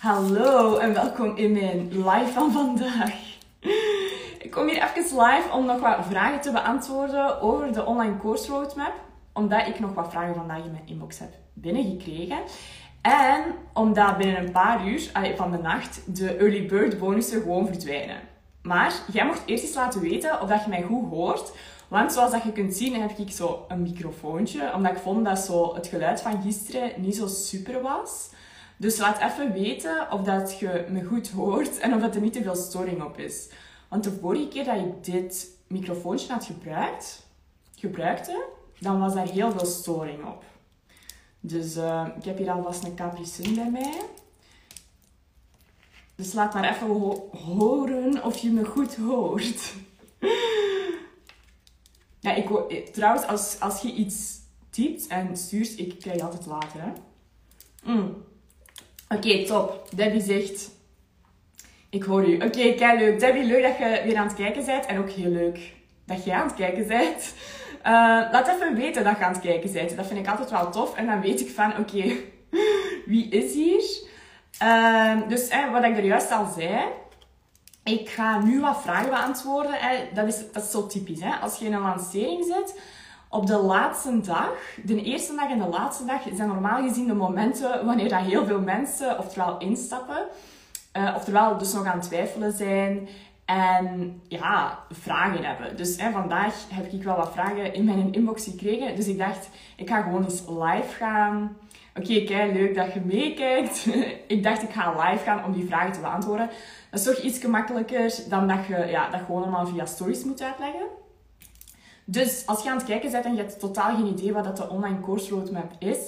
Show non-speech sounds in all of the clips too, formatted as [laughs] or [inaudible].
Hallo en welkom in mijn live van vandaag. Ik kom hier even live om nog wat vragen te beantwoorden over de online course roadmap. Omdat ik nog wat vragen vandaag in mijn inbox heb binnengekregen. En omdat binnen een paar uur van de nacht de early bird bonussen gewoon verdwijnen. Maar jij mocht eerst eens laten weten of dat je mij goed hoort. Want zoals dat je kunt zien heb ik zo een microfoontje. Omdat ik vond dat zo het geluid van gisteren niet zo super was. Dus laat even weten of dat je me goed hoort en of dat er niet te veel storing op is. Want de vorige keer dat ik dit microfoontje had gebruikt, gebruikte, dan was daar heel veel storing op. Dus uh, ik heb hier alvast een Capri Sun bij mij. Dus laat maar even ho horen of je me goed hoort. [laughs] ja, ik, eh, trouwens, als, als je iets typt en stuurt, ik krijg altijd later. Hè. Mm. Oké, top. Debbie zegt... Ik hoor u. Oké, okay, kijk leuk. Debbie, leuk dat je weer aan het kijken bent. En ook heel leuk dat jij aan het kijken bent. Uh, laat even weten dat je aan het kijken bent. Dat vind ik altijd wel tof. En dan weet ik van, oké, [laughs] wie is hier? Uh, dus wat ik er juist al zei. Ik ga nu wat vragen beantwoorden. Dat, is, dat is zo typisch. Hè? Als je in een lancering zit op de laatste dag, de eerste dag en de laatste dag, zijn normaal gezien de momenten wanneer dat heel veel mensen oftewel instappen, uh, oftewel dus nog aan het twijfelen zijn en ja, vragen hebben. Dus hè, vandaag heb ik wel wat vragen in mijn inbox gekregen. Dus ik dacht, ik ga gewoon eens live gaan. Oké, okay, kijk, leuk dat je meekijkt. [laughs] ik dacht, ik ga live gaan om die vragen te beantwoorden. Dat is toch iets gemakkelijker dan dat je ja, dat gewoon allemaal via stories moet uitleggen. Dus als je aan het kijken bent en je hebt totaal geen idee wat dat de online course roadmap is,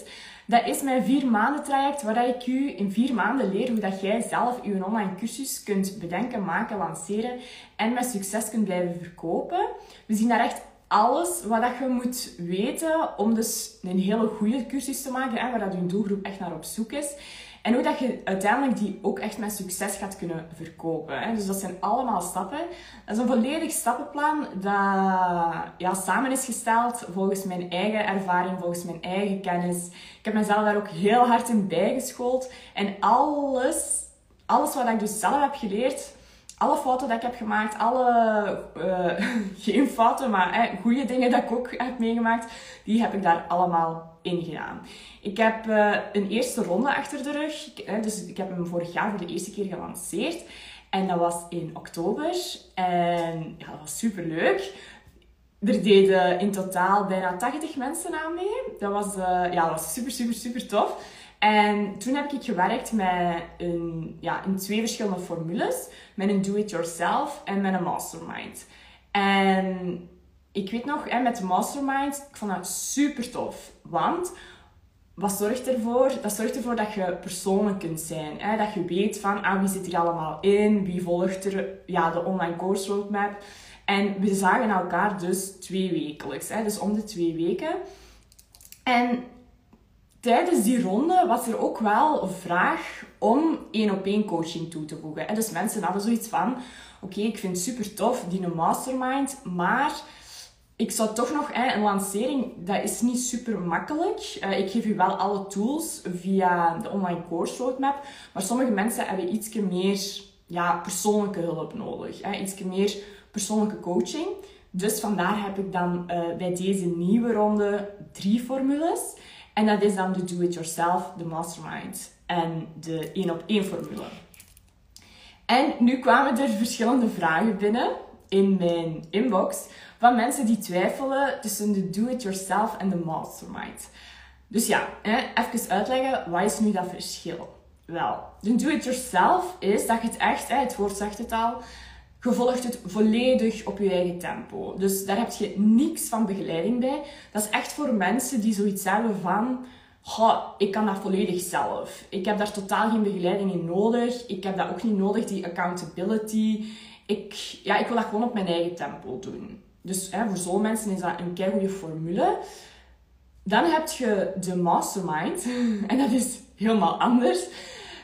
dat is mijn vier maanden traject waar ik u in vier maanden leer hoe dat jij zelf je online cursus kunt bedenken, maken, lanceren en met succes kunt blijven verkopen. We zien daar echt alles wat dat je moet weten om dus een hele goede cursus te maken, waar dat je doelgroep echt naar op zoek is. En hoe dat je uiteindelijk die ook echt met succes gaat kunnen verkopen. Hè. Dus dat zijn allemaal stappen. Dat is een volledig stappenplan dat ja, samen is gesteld volgens mijn eigen ervaring, volgens mijn eigen kennis. Ik heb mezelf daar ook heel hard in bijgeschoold. En alles, alles wat ik dus zelf heb geleerd, alle fouten die ik heb gemaakt, alle, uh, [laughs] geen fouten, maar eh, goede dingen dat ik ook heb meegemaakt, die heb ik daar allemaal in gedaan. Ik heb uh, een eerste ronde achter de rug, dus ik heb hem vorig jaar voor de eerste keer gelanceerd. En dat was in oktober. En dat was super leuk. Er deden in totaal bijna 80 mensen aan mee. Dat was, ja, dat was super, super, super tof. En toen heb ik gewerkt met een, ja, in twee verschillende formules. Met een do-it-yourself en met een mastermind. En ik weet nog, hè, met de mastermind, ik vond dat super tof. Want wat zorgt ervoor? Dat zorgt ervoor dat je persoonlijk kunt zijn. Hè? Dat je weet van ah, wie zit hier allemaal in, wie volgt er ja, de online course roadmap. En we zagen elkaar dus twee wekelijks. Hè? Dus om de twee weken. En tijdens die ronde was er ook wel een vraag om één op één coaching toe te voegen. En dus mensen hadden zoiets van: oké, ik vind het super tof, die mastermind, maar ik zou toch nog, een lancering, dat is niet super makkelijk. Uh, ik geef u wel alle tools via de online course roadmap, maar sommige mensen hebben iets meer ja, persoonlijke hulp nodig. Iets meer persoonlijke coaching. Dus vandaar heb ik dan uh, bij deze nieuwe ronde drie formules. En dat is dan de do-it-yourself, de mastermind en de één op één formule. En nu kwamen er verschillende vragen binnen in mijn inbox van mensen die twijfelen tussen de do-it-yourself en de mastermind. Dus ja, even uitleggen, wat is nu dat verschil? Wel, de do-it-yourself is dat je het echt, het woord zegt het al, je volgt het volledig op je eigen tempo. Dus daar heb je niks van begeleiding bij. Dat is echt voor mensen die zoiets hebben van... ik kan dat volledig zelf. Ik heb daar totaal geen begeleiding in nodig. Ik heb dat ook niet nodig, die accountability. Ik, ja, ik wil dat gewoon op mijn eigen tempo doen. Dus hè, voor zo'n mensen is dat een goede formule. Dan heb je de mastermind. [laughs] En dat is helemaal anders.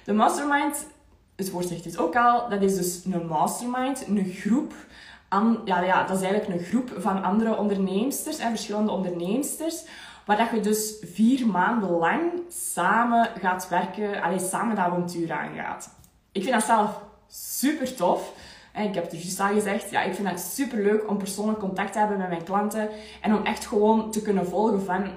De mastermind het woord zegt het ook al, dat is dus een mastermind, een groep. ja, ja, dat is eigenlijk een groep van andere onderneemsters, en verschillende onderneemsters, waar dat je dus vier maanden lang samen gaat werken, alleen samen dat avontuur aangaat. Ik vind dat zelf super tof. Ik heb het er juist al gezegd, ja, ik vind het super leuk om persoonlijk contact te hebben met mijn klanten en om echt gewoon te kunnen volgen van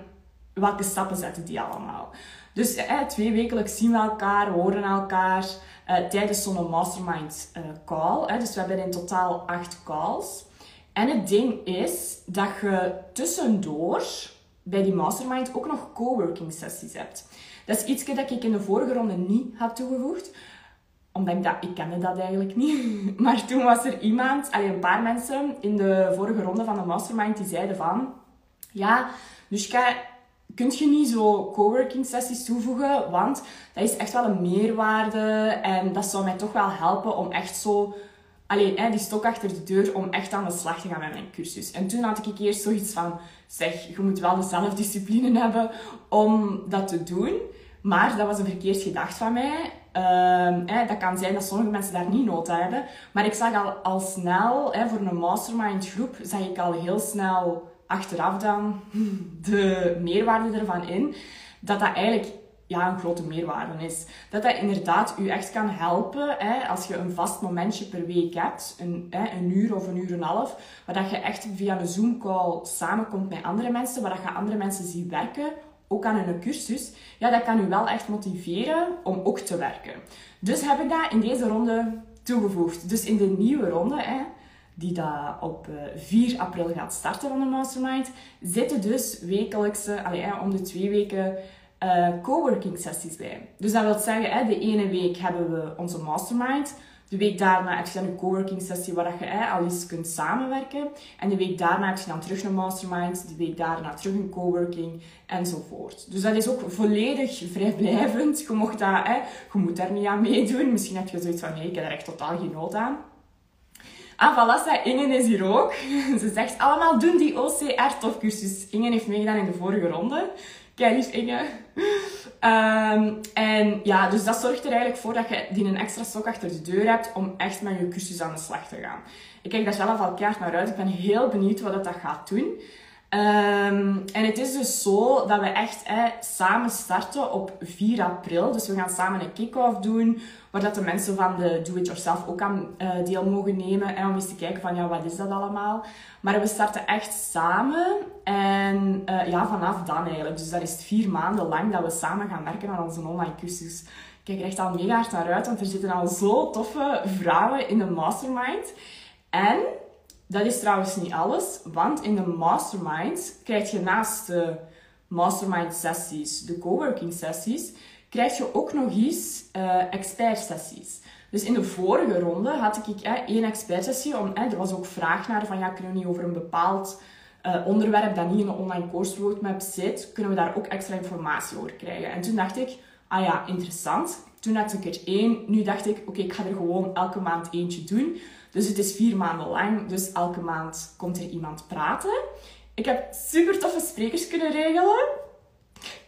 welke stappen zetten die allemaal. Dus twee wekelijks zien we elkaar, horen elkaar uh, tijdens zo'n mastermind uh, call. Hè. Dus we hebben in totaal acht calls. En het ding is dat je tussendoor bij die mastermind ook nog coworking sessies hebt. Dat is iets dat ik in de vorige ronde niet had toegevoegd. Omdat ik dat, ik kende dat eigenlijk niet. [laughs] Maar toen was er iemand, alleen een paar mensen in de vorige ronde van de mastermind die zeiden van... Ja, dus kun je niet zo coworking sessies toevoegen, want dat is echt wel een meerwaarde en dat zou mij toch wel helpen om echt zo alleen hè, die stok achter de deur om echt aan de slag te gaan met mijn cursus. En toen had ik eerst zoiets van, zeg, je moet wel de zelfdiscipline hebben om dat te doen. Maar dat was een verkeerd gedacht van mij. Hè, dat kan zijn dat sommige mensen daar niet nood aan hebben. Maar ik zag al, al snel, voor een mastermind groep, zag ik al heel snel achteraf dan [laughs] de meerwaarde ervan in. Dat dat eigenlijk ja, een grote meerwaarde is. Dat dat inderdaad u echt kan helpen hè, als je een vast momentje per week hebt, een, hè, een uur of een uur en een half, waar dat je echt via een Zoom-call samenkomt met andere mensen, waar dat je andere mensen ziet werken, ook aan een cursus, ja, dat kan u wel echt motiveren om ook te werken. Dus heb ik dat in deze ronde toegevoegd. Dus in de nieuwe ronde, hè, die dat op 4 eh, april gaat starten van de Mastermind, zitten dus wekelijkse, allee, om de twee weken uh, coworking sessies bij. Dus dat wil zeggen, hè, de ene week hebben we onze mastermind. De week daarna heb je een coworking sessie waar je hè, al eens kunt samenwerken. En de week daarna heb je dan terug een mastermind. De week daarna terug een coworking enzovoort. Dus dat is ook volledig vrijblijvend. Je, mocht dat, hè, je moet daar niet aan meedoen. Misschien heb je zoiets van, nee, ik heb er echt totaal geen nood aan. Ah, voilà, Ingen is hier ook. [laughs] Ze zegt allemaal doen die OCR-tofcursus. Ingen heeft meegedaan in de vorige ronde. Kijk lief Inge. Um, [laughs] en ja, dus dat zorgt er eigenlijk voor dat je die een extra stok achter de deur hebt om echt met je cursus aan de slag te gaan. Ik kijk daar zelf al keihard naar uit. Ik ben heel benieuwd wat dat gaat doen. Um, en het is dus zo dat we echt samen starten op 4 april. Dus we gaan samen een kick-off doen, waar dat de mensen van de Do-It-Yourself ook aan uh, deel mogen nemen. En om eens te kijken van, ja, wat is dat allemaal? Maar we starten echt samen. En uh, ja, vanaf dan eigenlijk. Dus dat is vier maanden lang dat we samen gaan werken aan onze online cursus. Ik kijk er echt al mega hard naar uit, want er zitten al zo toffe vrouwen in de mastermind. En dat is trouwens niet alles, want in de mastermind krijg je naast de mastermind sessies, de coworking sessies, krijg je ook nog eens uh, expert sessies. Dus in de vorige ronde had ik eh, één expert sessie, om, eh, er was ook vraag naar van ja, kunnen we niet over een bepaald onderwerp dat niet in een online course roadmap zit, kunnen we daar ook extra informatie over krijgen. En toen dacht ik, ah ja, interessant. Toen had ik er één, nu dacht ik, oké, ik ga er gewoon elke maand eentje doen. Dus het is vier maanden lang, dus elke maand komt er iemand praten. Ik heb super toffe sprekers kunnen regelen.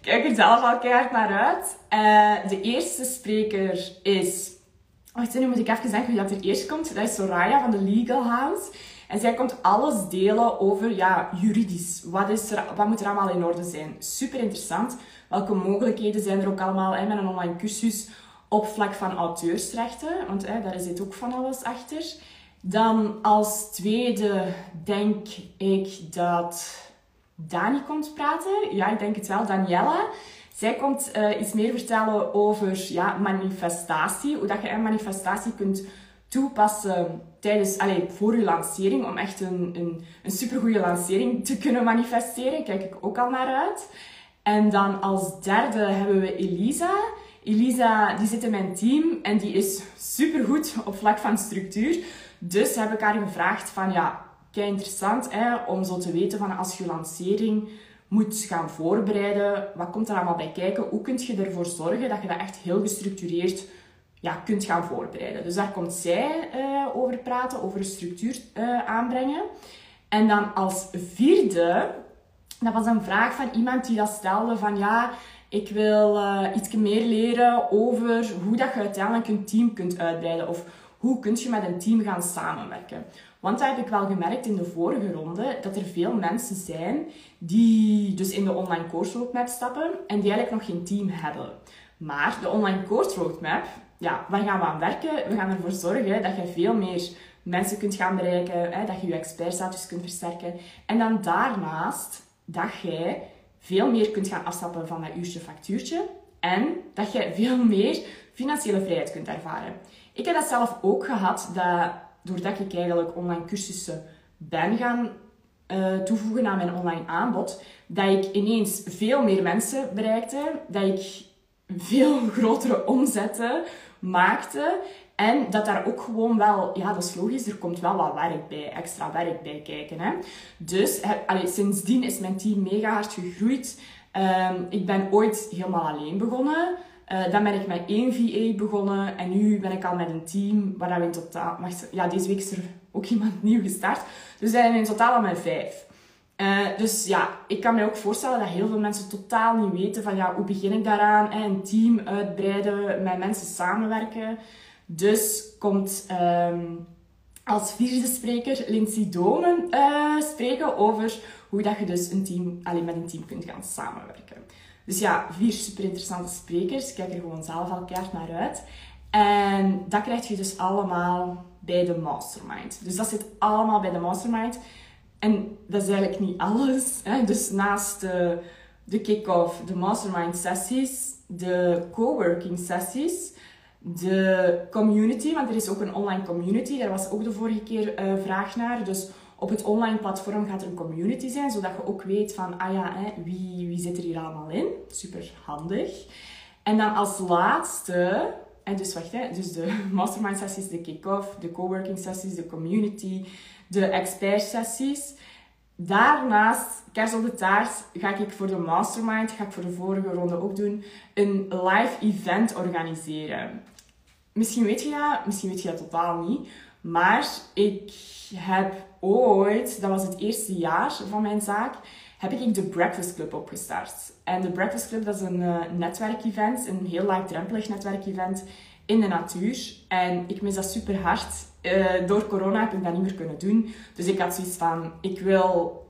Kijk er zelf al keihard naar uit. Uh, de eerste spreker is... Wacht, nu moet ik even zeggen wie dat er eerst komt. Dat is Soraya van de Legal House. En zij komt alles delen over ja, juridisch. Wat, is er, wat moet er allemaal in orde zijn? Super interessant. Welke mogelijkheden zijn er ook allemaal hè, met een online cursus op vlak van auteursrechten? Want daar zit ook van alles achter. Dan als tweede denk ik dat Dani komt praten. Ja, ik denk het wel. Daniela. Zij komt uh, iets meer vertellen over ja, manifestatie. Hoe dat je een manifestatie kunt toepassen tijdens, allez, voor je lancering. Om echt een, een, een supergoeie lancering te kunnen manifesteren. Kijk ik ook al naar uit. En dan als derde hebben we Elisa. Elisa die zit in mijn team en die is supergoed op vlak van structuur. Dus heb ik haar gevraagd van ja, kei interessant hè, om zo te weten van als je lancering moet gaan voorbereiden, wat komt er allemaal bij kijken? Hoe kun je ervoor zorgen dat je dat echt heel gestructureerd ja, kunt gaan voorbereiden? Dus daar komt zij uh, over praten, over structuur uh, aanbrengen. En dan als vierde, dat was een vraag van iemand die dat stelde van ja, ik wil uh, iets meer leren over hoe dat je uiteindelijk een team kunt uitbreiden of hoe kun je met een team gaan samenwerken. Want dat heb ik wel gemerkt in de vorige ronde, dat er veel mensen zijn die dus in de online course roadmap stappen en die eigenlijk nog geen team hebben. Maar de online course roadmap, ja, waar gaan we aan werken? We gaan ervoor zorgen dat je veel meer mensen kunt gaan bereiken, hè, dat je je expertstatus kunt versterken. En dan daarnaast dat jij veel meer kunt gaan afstappen van dat uurtje factuurtje en dat je veel meer financiële vrijheid kunt ervaren. Ik heb dat zelf ook gehad, dat doordat ik eigenlijk online cursussen ben gaan uh, toevoegen aan mijn online aanbod, dat ik ineens veel meer mensen bereikte, dat ik veel [laughs] grotere omzetten maakte en dat daar ook gewoon wel, ja, dat is logisch, er komt wel wat werk bij, extra werk bij kijken. Hè. Dus allee, sindsdien is mijn team mega hard gegroeid. Ehm, ik ben ooit helemaal alleen begonnen. Uh, dan ben ik met één VA begonnen en nu ben ik al met een team waar we in totaal... Ja, deze week is er ook [laughs] iemand nieuw gestart. Dus we zijn in totaal al met vijf. Uh, dus ja, ik kan me ook voorstellen dat heel veel mensen totaal niet weten van ja, hoe begin ik daaraan? Een team uitbreiden, met mensen samenwerken. Dus komt um, als vierde spreker Lindsay Domen uh, spreken over hoe dat je dus een team, alleen met een team kunt gaan samenwerken. Dus ja, vier super interessante sprekers. Kijk er gewoon zelf al keihard naar uit. En dat krijg je dus allemaal bij de mastermind. Dus dat zit allemaal bij de mastermind. En dat is eigenlijk niet alles. Hè. Dus naast de, de kick-off, de mastermind sessies, de coworking sessies, de community, want er is ook een online community. Daar was ook de vorige keer uh, vraag naar. Dus op het online platform gaat er een community zijn, zodat je ook weet van, ah ja, hè, wie, wie zit er hier allemaal in? Super handig. En dan als laatste, en dus wacht, hè, dus de [laughs] mastermind sessies, de kick-off, de coworking sessies, de community, de expert sessies. Daarnaast, kers op de taart, ga ik voor de mastermind, ga ik voor de vorige ronde ook doen, een live event organiseren. Misschien weet je dat, misschien weet je dat totaal niet. Maar ik heb ooit, dat was het eerste jaar van mijn zaak, heb ik de Breakfast Club opgestart. En de Breakfast Club dat is een uh, netwerkevent, een heel laagdrempelig netwerkevent in de natuur. En ik mis dat super hard. Uh, door corona heb ik dat niet meer kunnen doen. Dus ik had zoiets van, ik wil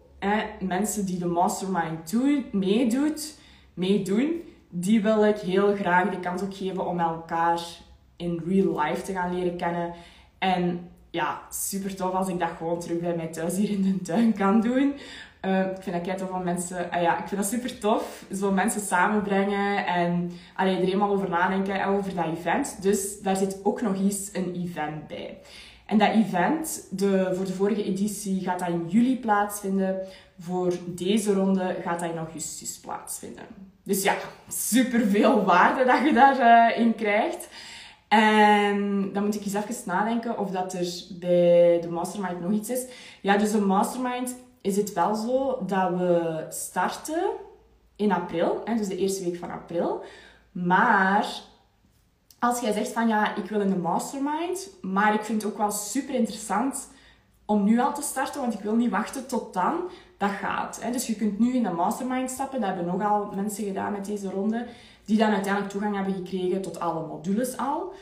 mensen die de mastermind doen, meedoet, meedoen, die wil ik heel graag de kans ook geven om elkaar in real life te gaan leren kennen. En ja, super tof als ik dat gewoon terug bij mij thuis hier in de tuin kan doen. Uh, ik vind dat kei tof van mensen... Uh, ja, ik vind dat super tof. Zo mensen samenbrengen en allee, er eenmaal over nadenken over dat event. Dus daar zit ook nog eens een event bij. En dat event, de, voor de vorige editie, gaat dat in juli plaatsvinden. Voor deze ronde gaat dat in augustus plaatsvinden. Dus ja, super veel waarde dat je daarin uh, krijgt. En dan moet ik eens even nadenken of dat er bij de mastermind nog iets is. Ja, dus de mastermind is het wel zo dat we starten in april, dus de eerste week van april. Maar als jij zegt van ja, ik wil in de mastermind, maar ik vind het ook wel super interessant om nu al te starten, want ik wil niet wachten tot dan, dat gaat. Hè. Dus je kunt nu in de mastermind stappen, dat hebben nogal mensen gedaan met deze ronde, die dan uiteindelijk toegang hebben gekregen tot alle modules al.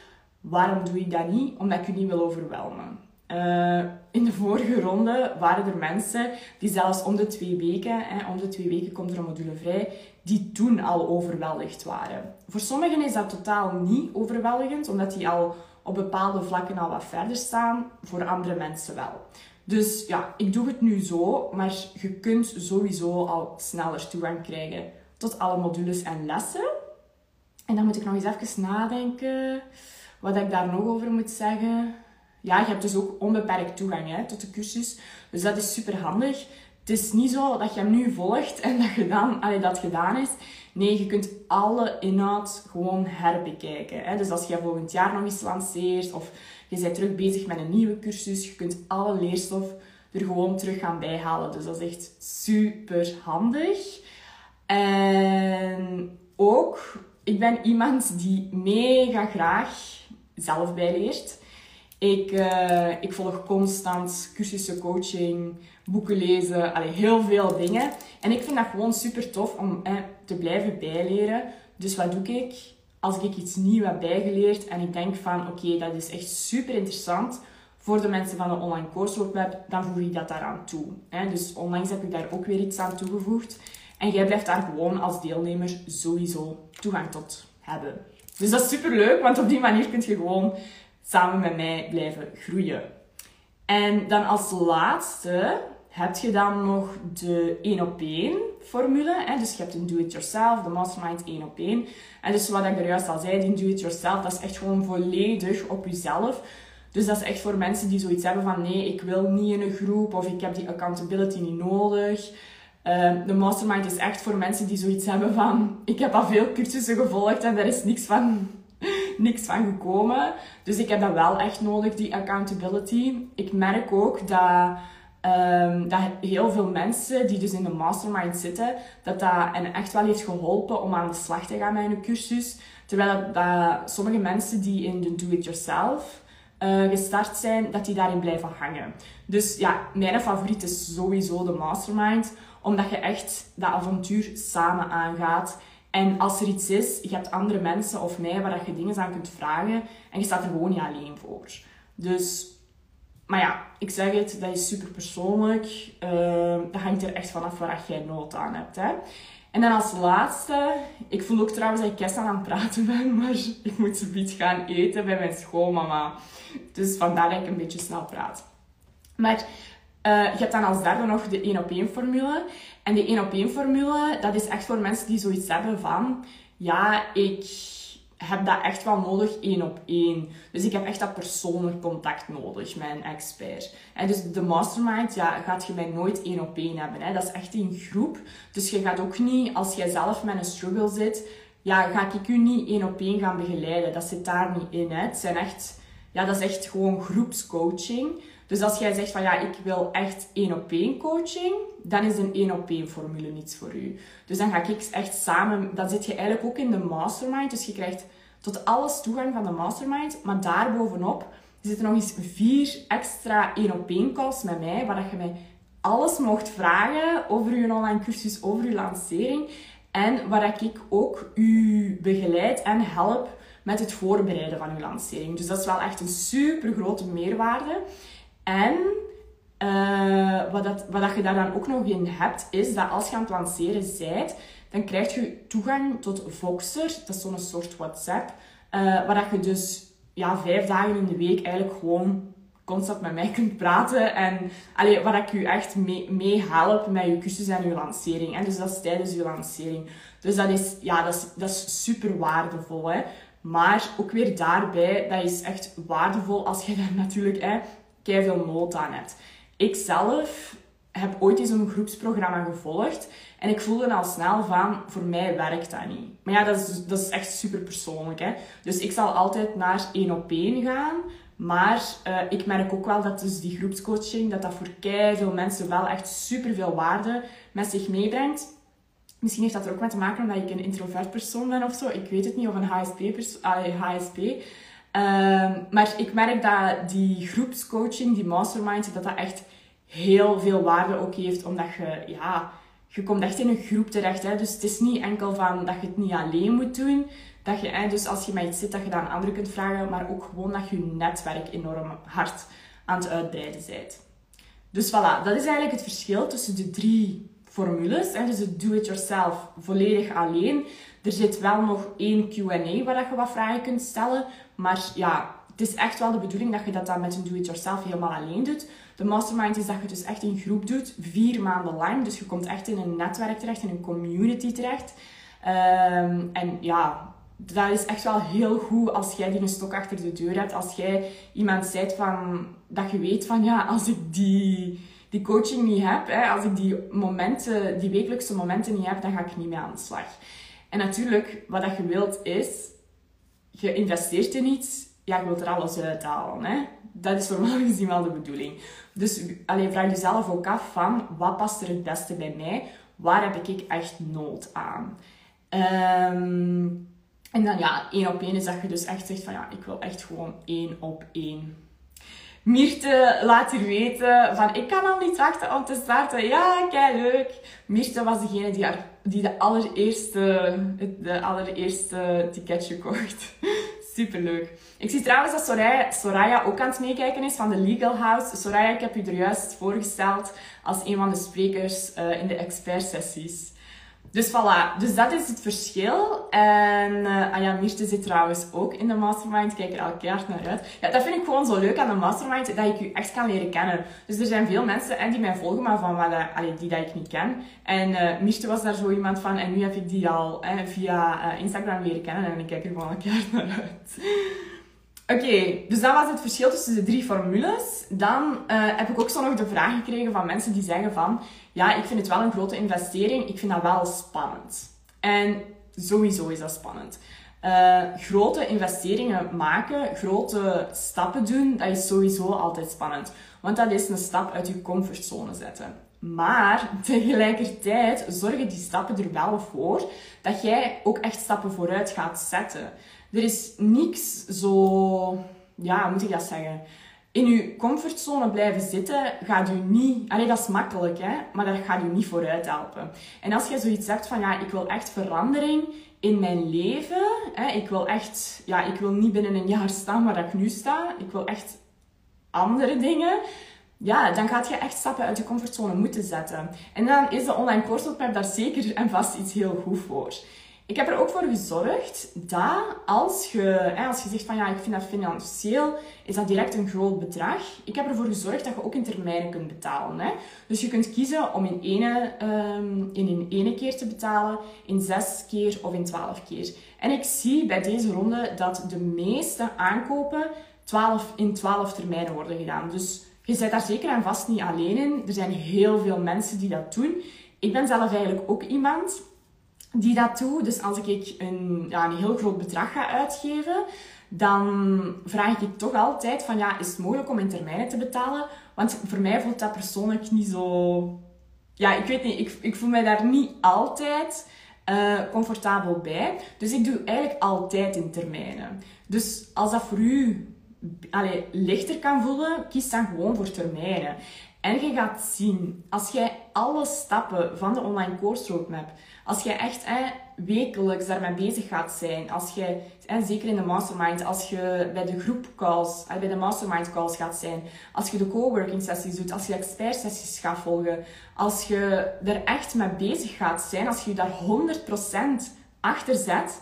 Waarom doe ik dat niet? Omdat ik je niet wil overwelmen. Uh, in de vorige ronde waren er mensen die zelfs om de twee weken, hè, om de twee weken komt er een module vrij, die toen al overweldigd waren. Voor sommigen is dat totaal niet overweldigend, omdat die al op bepaalde vlakken al wat verder staan. Voor andere mensen wel. Dus ja, ik doe het nu zo, maar je kunt sowieso al sneller toegang krijgen tot alle modules en lessen. En dan moet ik nog eens even nadenken wat ik daar nog over moet zeggen ja, je hebt dus ook onbeperkt toegang hè, tot de cursus. Dus dat is super handig. Het is niet zo dat je hem nu volgt en dat, je dan, allee, dat gedaan is. Nee, je kunt alle inhoud gewoon herbekijken. Hè. Dus als je volgend jaar nog eens lanceert of je bent terug bezig met een nieuwe cursus, je kunt alle leerstof er gewoon terug gaan bijhalen. Dus dat is echt super handig. En ook, ik ben iemand die mega graag zelf bijleert. Ik, uh, ik volg constant cursussen, coaching, boeken lezen, allee, heel veel dingen. En ik vind dat gewoon super tof om eh, te blijven bijleren. Dus wat doe ik? Als ik iets nieuws heb bijgeleerd en ik denk van oké, dat is echt super interessant voor de mensen van de online coursework dan voeg ik dat daaraan toe. Dus onlangs heb ik daar ook weer iets aan toegevoegd. En jij blijft daar gewoon als deelnemer sowieso toegang tot hebben. Dus dat is super leuk, want op die manier kun je gewoon samen met mij blijven groeien. En dan als laatste heb je dan nog de 1 op 1 formule. Hè? Dus je hebt een do-it-yourself, de mastermind 1 op 1. En dus wat ik er juist al zei, die do-it-yourself, dat is echt gewoon volledig op jezelf. Dus dat is echt voor mensen die zoiets hebben van nee, ik wil niet in een groep of ik heb die accountability niet nodig. Ehm, de mastermind is echt voor mensen die zoiets hebben van ik heb al veel cursussen gevolgd en er is niks van, [laughs] niks van gekomen. Dus ik heb dat wel echt nodig, die accountability. Ik merk ook dat Um, dat heel veel mensen die dus in de mastermind zitten, dat dat en echt wel heeft geholpen om aan de slag te gaan met een cursus. Terwijl dat, sommige mensen die in de do-it-yourself uh, gestart zijn, dat die daarin blijven hangen. Dus ja, mijn favoriet is sowieso de mastermind, omdat je echt dat avontuur samen aangaat. En als er iets is, je hebt andere mensen of mij waar je dingen aan kunt vragen en je staat er gewoon niet alleen voor. Dus maar ja, ik zeg het, dat is super persoonlijk. Uh, dat hangt er echt vanaf waar jij nood aan hebt. Hè. En dan als laatste, ik voel ook trouwens dat ik kerst aan het praten ben, [laughs] maar ik moet zoiets gaan eten bij mijn schoolmama. Dus vandaar dat ik een beetje snel praat. Maar uh, je hebt dan als derde nog de 1 op 1 formule. En die 1 op 1 formule, dat is echt voor mensen die zoiets hebben van, ja, ik heb dat echt wel nodig één op één. Dus ik heb echt dat persoonlijk contact nodig een expert. En dus de mastermind, ja, gaat je mij nooit één op één hebben. Hè. Dat is echt een groep. Dus je gaat ook niet, als jij zelf met een struggle zit, ja, ga ik u niet één op één gaan begeleiden. Dat zit daar niet in. Hè. Het zijn echt, ja, dat is echt gewoon groepscoaching. Dus als jij zegt van ja, ik wil echt één op één coaching, dan is een één op één formule niets voor u. Dus dan ga ik echt samen, dan zit je eigenlijk ook in de mastermind. Dus je krijgt tot alles toegang van de mastermind. Maar daarbovenop zitten nog eens vier extra één op één calls met mij, waar je mij alles mocht vragen over uw online cursus, over uw lancering. En waar ik ook u begeleid en help met het voorbereiden van uw lancering. Dus dat is wel echt een super grote meerwaarde. En uh, wat, dat, wat dat je daar dan ook nog in hebt, is dat als je aan het lanceren bent, dan krijg je toegang tot Voxer. Dat is zo'n soort WhatsApp. Uh, waar dat je dus ja, vijf dagen in de week eigenlijk gewoon constant met mij [laughs] kunt praten. En allee, waar ik je echt mee, mee help met je cursus en je lancering. En dus dat is tijdens je lancering. Dus dat is, ja, dat is, dat is super waardevol. Hè? Maar ook weer daarbij, dat is echt waardevol als je [laughs] daar natuurlijk hè, veel nood aan hebt. Ik zelf heb ooit eens een groepsprogramma gevolgd. En ik voelde al snel van, voor mij werkt dat niet. Maar ja, dat is, dat is echt super persoonlijk. Hè? Dus ik zal altijd naar één op één gaan. Maar uh, ik merk ook wel dat dus die groepscoaching, dat dat voor veel mensen wel echt super veel waarde met zich meebrengt. Misschien heeft dat er ook mee te maken omdat ik een introvert persoon ben of zo. Ik weet het niet, of een HSP. HSP. Uh, maar ik merk dat die groepscoaching, die mastermind, dat dat echt heel veel waarde ook heeft. Omdat je, ja, je komt echt in een groep terecht. Hè? Dus het is niet enkel van dat je het niet alleen moet doen. Dat je, dus als je met iets zit, dat je dat aan anderen kunt vragen. Maar ook gewoon dat je je netwerk enorm hard aan het uitbreiden bent. Dus voilà, dat is eigenlijk het verschil tussen de drie formules. Hè? Dus het do-it-yourself volledig alleen. Er zit wel nog één Q&A waar je wat vragen kunt stellen. Maar ja, het is echt wel de bedoeling dat je dat dan met een do-it-yourself helemaal alleen doet. De mastermind is dat je dus echt in groep doet, vier maanden lang. Dus je komt echt in een netwerk terecht, in een community terecht. Um, en ja, dat is echt wel heel goed als jij die een stok achter de deur hebt. Als jij iemand zijt van, dat je weet van, ja, als ik die, die coaching niet heb, hè, als ik die momenten, die wekelijkse momenten niet heb, dan ga ik niet meer aan de slag. En natuurlijk, wat je wilt is, je investeert in iets, ja, je wilt er alles uithalen. Hè? Dat is normaal [laughs] gezien wel de bedoeling. Dus alleen vraag jezelf ook af van, wat past er het beste bij mij? Waar heb ik echt nood aan? Ehm, en dan ja, één op één is dat je dus echt zegt van ja, ik wil echt gewoon één op één. Mirte laat hier weten van ik kan al niet wachten om te starten. Ja, kei leuk. Mirte was degene die, die de allereerste, de allereerste ticketje kocht. [laughs] Superleuk. Ik zie trouwens dat Soraya, Soraya ook aan het meekijken is van de Legal House. Soraya, ik heb u er juist voorgesteld als een van de sprekers uh, in de expertsessies. Dus voilà, dus dat is het verschil. En uh, ah ja, Mirte zit trouwens ook in de mastermind. Kijk er elke keer naar uit. Ja, dat vind ik gewoon zo leuk aan de mastermind, dat ik u echt kan leren kennen. Dus er zijn veel mensen en die mij volgen, maar van wat, allee, die dat ik niet ken. En uh, Mirte was daar zo iemand van. En nu heb ik die al eh, via Instagram leren kennen. En ik kijk er gewoon elke keer naar uit. Oké, dus dat was het verschil tussen de drie formules. Dan heb ik ook zo nog de vraag gekregen van mensen die zeggen van ja, ik vind het wel een grote investering. Ik vind dat wel spannend. En sowieso is dat spannend. Uh, grote investeringen maken, grote stappen doen, dat is sowieso altijd spannend. Want dat is een stap uit je comfortzone zetten. Maar tegelijkertijd zorgen die stappen er wel voor dat jij ook echt stappen vooruit gaat zetten. Er is niks zo, ja, moet ik dat zeggen? in je comfortzone blijven zitten gaat u niet... Allee, dat is makkelijk, hè. Maar dat gaat u niet vooruit helpen. En als je zoiets hebt van, ja, ik wil echt verandering in mijn leven. Hè, ik wil echt... Ja, ik wil niet binnen een jaar staan waar ik nu sta. Ik wil echt andere dingen. Ja, dan gaat je echt stappen uit je comfortzone moeten zetten. En dan is de online course daar zeker en vast iets heel goed voor. Ik heb er ook voor gezorgd dat als je, als je zegt van ja, ik vind dat financieel, is dat direct een groot bedrag. Ik heb ervoor gezorgd dat je ook in termijnen kunt betalen. Hè? Dus je kunt kiezen om in ene, um, in een ene keer te betalen, in zes keer of in twaalf keer. En ik zie bij deze ronde dat de meeste aankopen 12, in twaalf termijnen worden gedaan. Dus je bent daar zeker en vast niet alleen in. Er zijn heel veel mensen die dat doen. Ik ben zelf eigenlijk ook iemand die dat doet. Dus als ik een, ja, een heel groot bedrag ga uitgeven, dan vraag ik toch altijd van ja, is het mogelijk om in termijnen te betalen? Want voor mij voelt dat persoonlijk niet zo... Ja, ik weet niet, ik, ik voel mij daar niet altijd uh, comfortabel bij. Dus ik doe eigenlijk altijd in termijnen. Dus als dat voor u allee, lichter kan voelen, kies dan gewoon voor termijnen. En je gaat zien, als jij alle stappen van de online course roadmap als je echt wekelijks daarmee bezig gaat zijn, als je, zeker in de mastermind, als je bij de groepcalls, bij de mastermind calls gaat zijn, als je de coworking sessies doet, als je expert sessies gaat volgen, als je er echt mee bezig gaat zijn, als je daar 100% achter zet,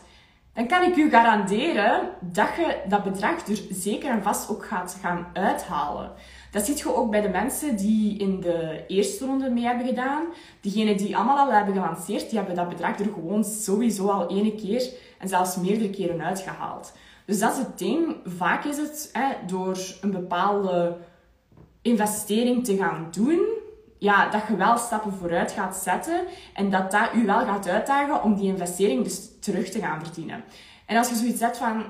dan kan ik u garanderen dat je dat bedrag er zeker en vast ook gaat gaan uithalen. Dat ziet je ook bij de mensen die in de eerste ronde mee hebben gedaan. Diegenen die allemaal al hebben gelanceerd, die hebben dat bedrag er gewoon sowieso al ene keer en zelfs meerdere keren uitgehaald. Dus dat is het ding. Vaak is het hè, door een bepaalde investering te gaan doen, ja, dat je wel stappen vooruit gaat zetten en dat dat u wel gaat uitdagen om die investering dus terug te gaan verdienen. En als je zoiets hebt van,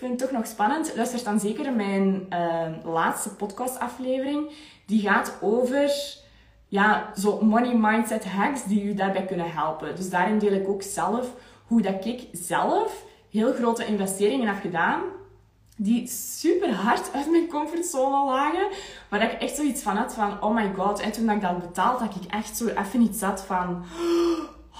vind het toch nog spannend. Luister dan zeker mijn uh, laatste podcastaflevering. Die gaat over ja, zo money mindset hacks die u daarbij kunnen helpen. Dus daarin deel ik ook zelf hoe dat ik zelf heel grote investeringen heb gedaan. Die super hard uit mijn comfortzone lagen. Waar ik echt zoiets van had van, oh my god. En toen ik dat betaald, dat ik echt zo even iets zat van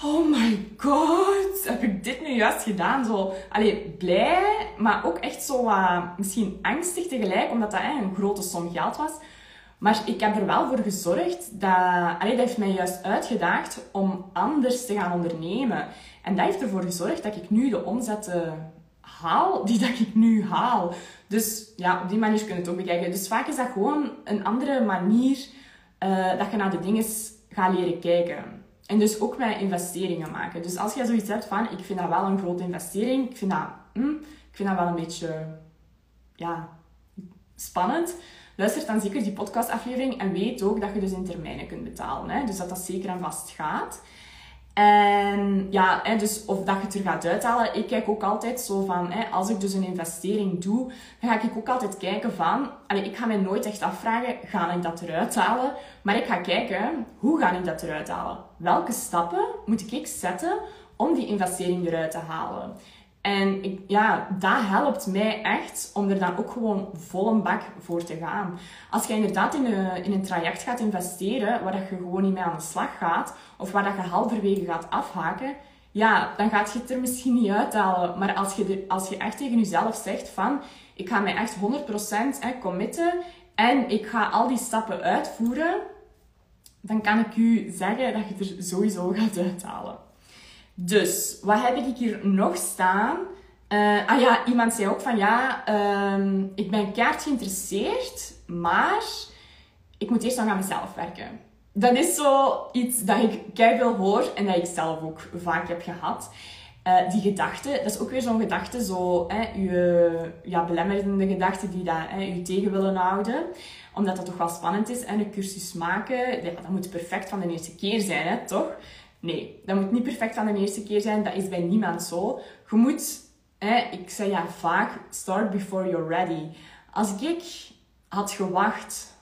oh my god, heb ik dit nu juist gedaan? Zo, allee, blij, maar ook echt zo uh, misschien angstig tegelijk, omdat dat een grote som geld was. Maar ik heb er wel voor gezorgd dat, allee, dat heeft mij juist uitgedaagd om anders te gaan ondernemen. En dat heeft ervoor gezorgd dat ik nu de omzetten haal die dat ik nu haal. Dus ja, op die manier kun je het ook bekijken. Dus vaak is dat gewoon een andere manier uh, dat je naar de dingen gaat leren kijken. En dus ook met investeringen maken. Dus als je zoiets hebt van, ik vind dat wel een grote investering, ik vind dat, hm, ik vind dat wel een beetje ja, spannend, luister dan zeker die podcastaflevering en weet ook dat je dus in termijnen kunt betalen. Hè? Dus dat dat zeker en vast gaat. En ja, dus of dat je het er gaat uithalen. Ik kijk ook altijd zo van, als ik dus een investering doe, dan ga ik ook altijd kijken van, ik ga mij nooit echt afvragen, ga ik dat eruit halen? Maar ik ga kijken, hoe ga ik dat eruit halen? Welke stappen moet ik zetten om die investering eruit te halen? En ik, ja, dat helpt mij echt om er dan ook gewoon vol een bak voor te gaan. Als je inderdaad in een, in een traject gaat investeren waar dat je gewoon niet mee aan de slag gaat, of waar dat je halverwege gaat afhaken, ja, dan gaat je het er misschien niet uithalen. Maar als je, als je echt tegen jezelf zegt van, ik ga mij echt 100% hè, committen en ik ga al die stappen uitvoeren, dan kan ik u zeggen dat je er sowieso gaat uithalen. Dus, wat heb ik hier nog staan? Uh, ah ja, iemand zei ook van ja, uh, ik ben kaart geïnteresseerd, maar ik moet eerst nog aan mezelf werken. Dat is zo iets dat ik veel hoor en dat ik zelf ook vaak heb gehad. Uh, die gedachte, dat is ook weer zo'n gedachte, zo, hè, je ja, belemmerende gedachten die dat, hè, je tegen willen houden. Omdat dat toch wel spannend is. En een cursus maken, dat, dat moet perfect van de eerste keer zijn, hè, toch? Nee, dat moet niet perfect van de eerste keer zijn. Dat is bij niemand zo. Je moet, hè, ik zeg ja vaak, start before you're ready. Als ik had gewacht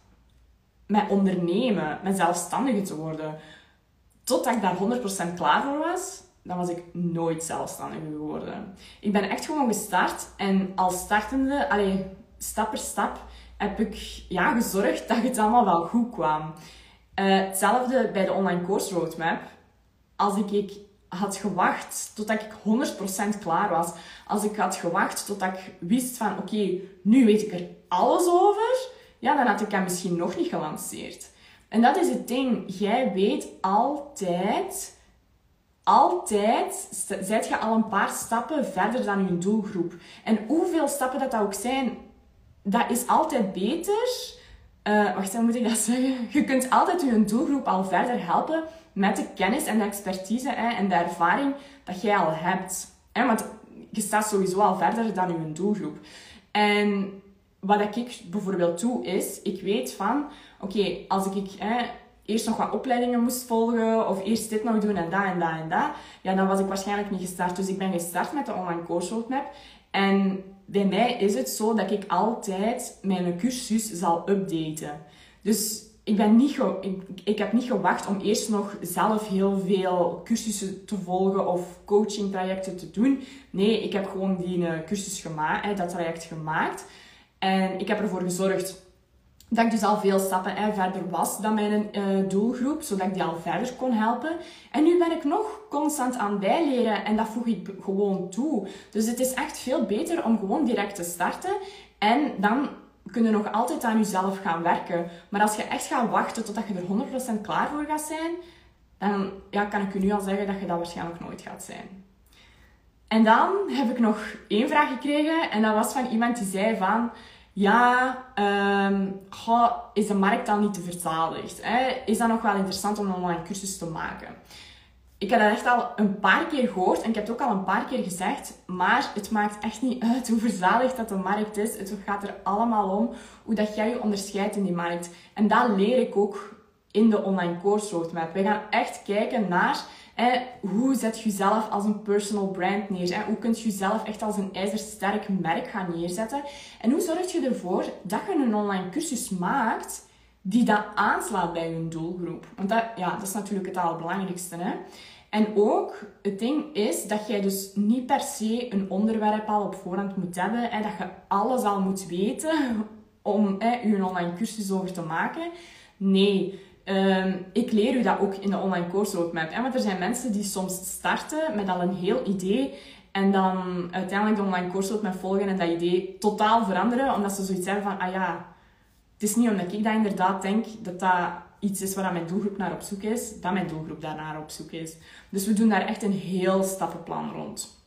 met ondernemen, met zelfstandige te worden, totdat ik daar 100% klaar voor was, dan was ik nooit zelfstandig geworden. Ik ben echt gewoon gestart en als startende, allee, stap per stap, heb ik ja, gezorgd dat het allemaal wel goed kwam. Uh, hetzelfde bij de online course roadmap. Als ik, ik had gewacht totdat ik 100% klaar was, als ik had gewacht totdat ik wist van oké, nu weet ik er alles over, ja, dan had ik hem misschien nog niet gelanceerd. En dat is het ding. Jij weet altijd altijd zet je al een paar stappen verder dan je doelgroep. En hoeveel stappen dat, ook zijn, dat is altijd beter. Uh, wacht, hoe moet ik dat zeggen? Je kunt altijd je doelgroep al verder helpen met de kennis en de expertise hè, en de ervaring dat jij al hebt. Hè? Want je staat sowieso al verder dan je doelgroep. En wat ik bijvoorbeeld doe, is, ik weet van, oké, als ik eerst nog wat opleidingen moest volgen of eerst dit nog doen en dat en dat en dat, ja, dan was ik waarschijnlijk niet gestart. Dus ik ben gestart met de online course roadmap. En bij mij is het zo dat ik altijd mijn cursus zal updaten. Dus ik, ben niet ik, ik heb niet gewacht om eerst nog zelf heel veel cursussen te volgen of coaching trajecten te doen. Nee, ik heb gewoon die uh, cursus gemaakt, dat traject gemaakt. En ik heb ervoor gezorgd dat ik dus al veel stappen hè, verder was dan mijn doelgroep, zodat ik die al verder kon helpen. En nu ben ik nog constant aan bijleren en dat voeg ik gewoon toe. Dus het is echt veel beter om gewoon direct te starten en dan je nog altijd aan jezelf gaan werken. Maar als je echt gaat wachten totdat je er 100% klaar voor gaat zijn, dan ja, kan ik je nu al zeggen dat je dat waarschijnlijk nooit gaat zijn. En dan heb ik nog één vraag gekregen en dat was van iemand die zei van ja, um, is de markt dan niet te verzadigd? Hè? Is dat nog wel interessant om een online cursus te maken? Ik heb dat echt al een paar keer gehoord en ik heb het ook al een paar keer gezegd, maar het maakt echt niet uit hoe verzadigd dat de markt is. Het gaat er allemaal om hoe dat jij je onderscheidt in die markt. En dat leer ik ook in de online course roadmap. We gaan echt kijken naar hoe zet je jezelf als een personal brand neer? Hoe kun je jezelf echt als een ijzersterk merk gaan neerzetten? En hoe zorg je ervoor dat je een online cursus maakt die dat aanslaat bij je doelgroep? Want dat, ja, dat is natuurlijk het allerbelangrijkste. Hè? En ook, het ding is dat jij dus niet per se een onderwerp al op voorhand moet hebben. Hè, dat je alles al moet weten [laughs] om hè, je online cursus over te maken. Nee, Ehm, ik leer u dat ook in de online course roadmap. Hè? Want er zijn mensen die soms starten met al een heel idee en dan uiteindelijk de online course roadmap volgen en dat idee totaal veranderen, omdat ze zoiets hebben van, ah ja, het is niet omdat ik dat inderdaad denk dat dat iets is waar mijn doelgroep naar op zoek is, dat mijn doelgroep daarnaar op zoek is. Dus we doen daar echt een heel stappenplan rond.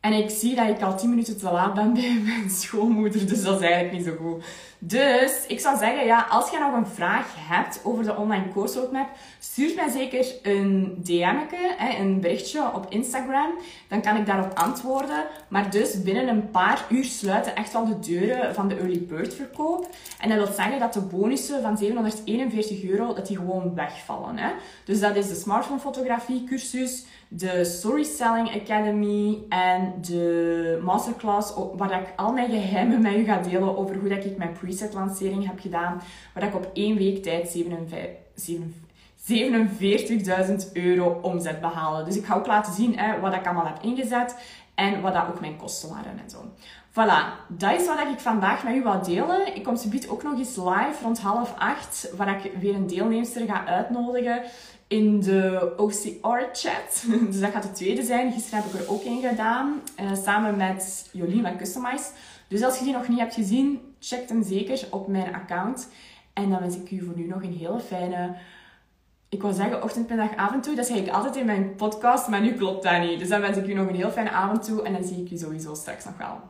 En ik zie dat ik al 10 minuten te laat ben bij [laughs] mijn schoonmoeder, dus dat is eigenlijk niet zo goed. Dus ik zou zeggen, ja, als je nog een vraag hebt over de online course roadmap, stuur mij zeker een DM'tje, een berichtje op Instagram. Dan kan ik daarop antwoorden. Maar dus binnen een paar uur sluiten echt wel de deuren van de early bird verkoop. En dat wil zeggen dat de bonussen van 741 euro, dat die gewoon wegvallen. Hè? Dus dat is de smartphone fotografie cursus, de Story Selling Academy en de masterclass waar ik al mijn geheimen met u ga delen over hoe dat ik mijn preset lancering heb gedaan. Waar ik op één week tijd 47.000 euro omzet behaalde. Dus ik ga ook laten zien hè, wat ik allemaal heb ingezet. En wat dat ook mijn kosten waren en zo. Voilà, dat is wat ik vandaag met u wil delen. Ik kom zometeen ook nog eens live rond half acht, waar ik weer een deelnemster ga uitnodigen in de OCR-chat. [laughs] Dus dat gaat de tweede zijn. Gisteren heb ik er ook een gedaan, uh, samen met Jolien van Customize. Dus als je die nog niet hebt gezien, check hem zeker op mijn account. En dan wens ik u voor nu nog een hele fijne ik wil zeggen ochtend, middag, avond toe. Dat zeg ik altijd in mijn podcast, maar nu klopt dat niet. Dus dan wens ik u nog een heel fijne avond toe en dan zie ik u sowieso straks nog wel.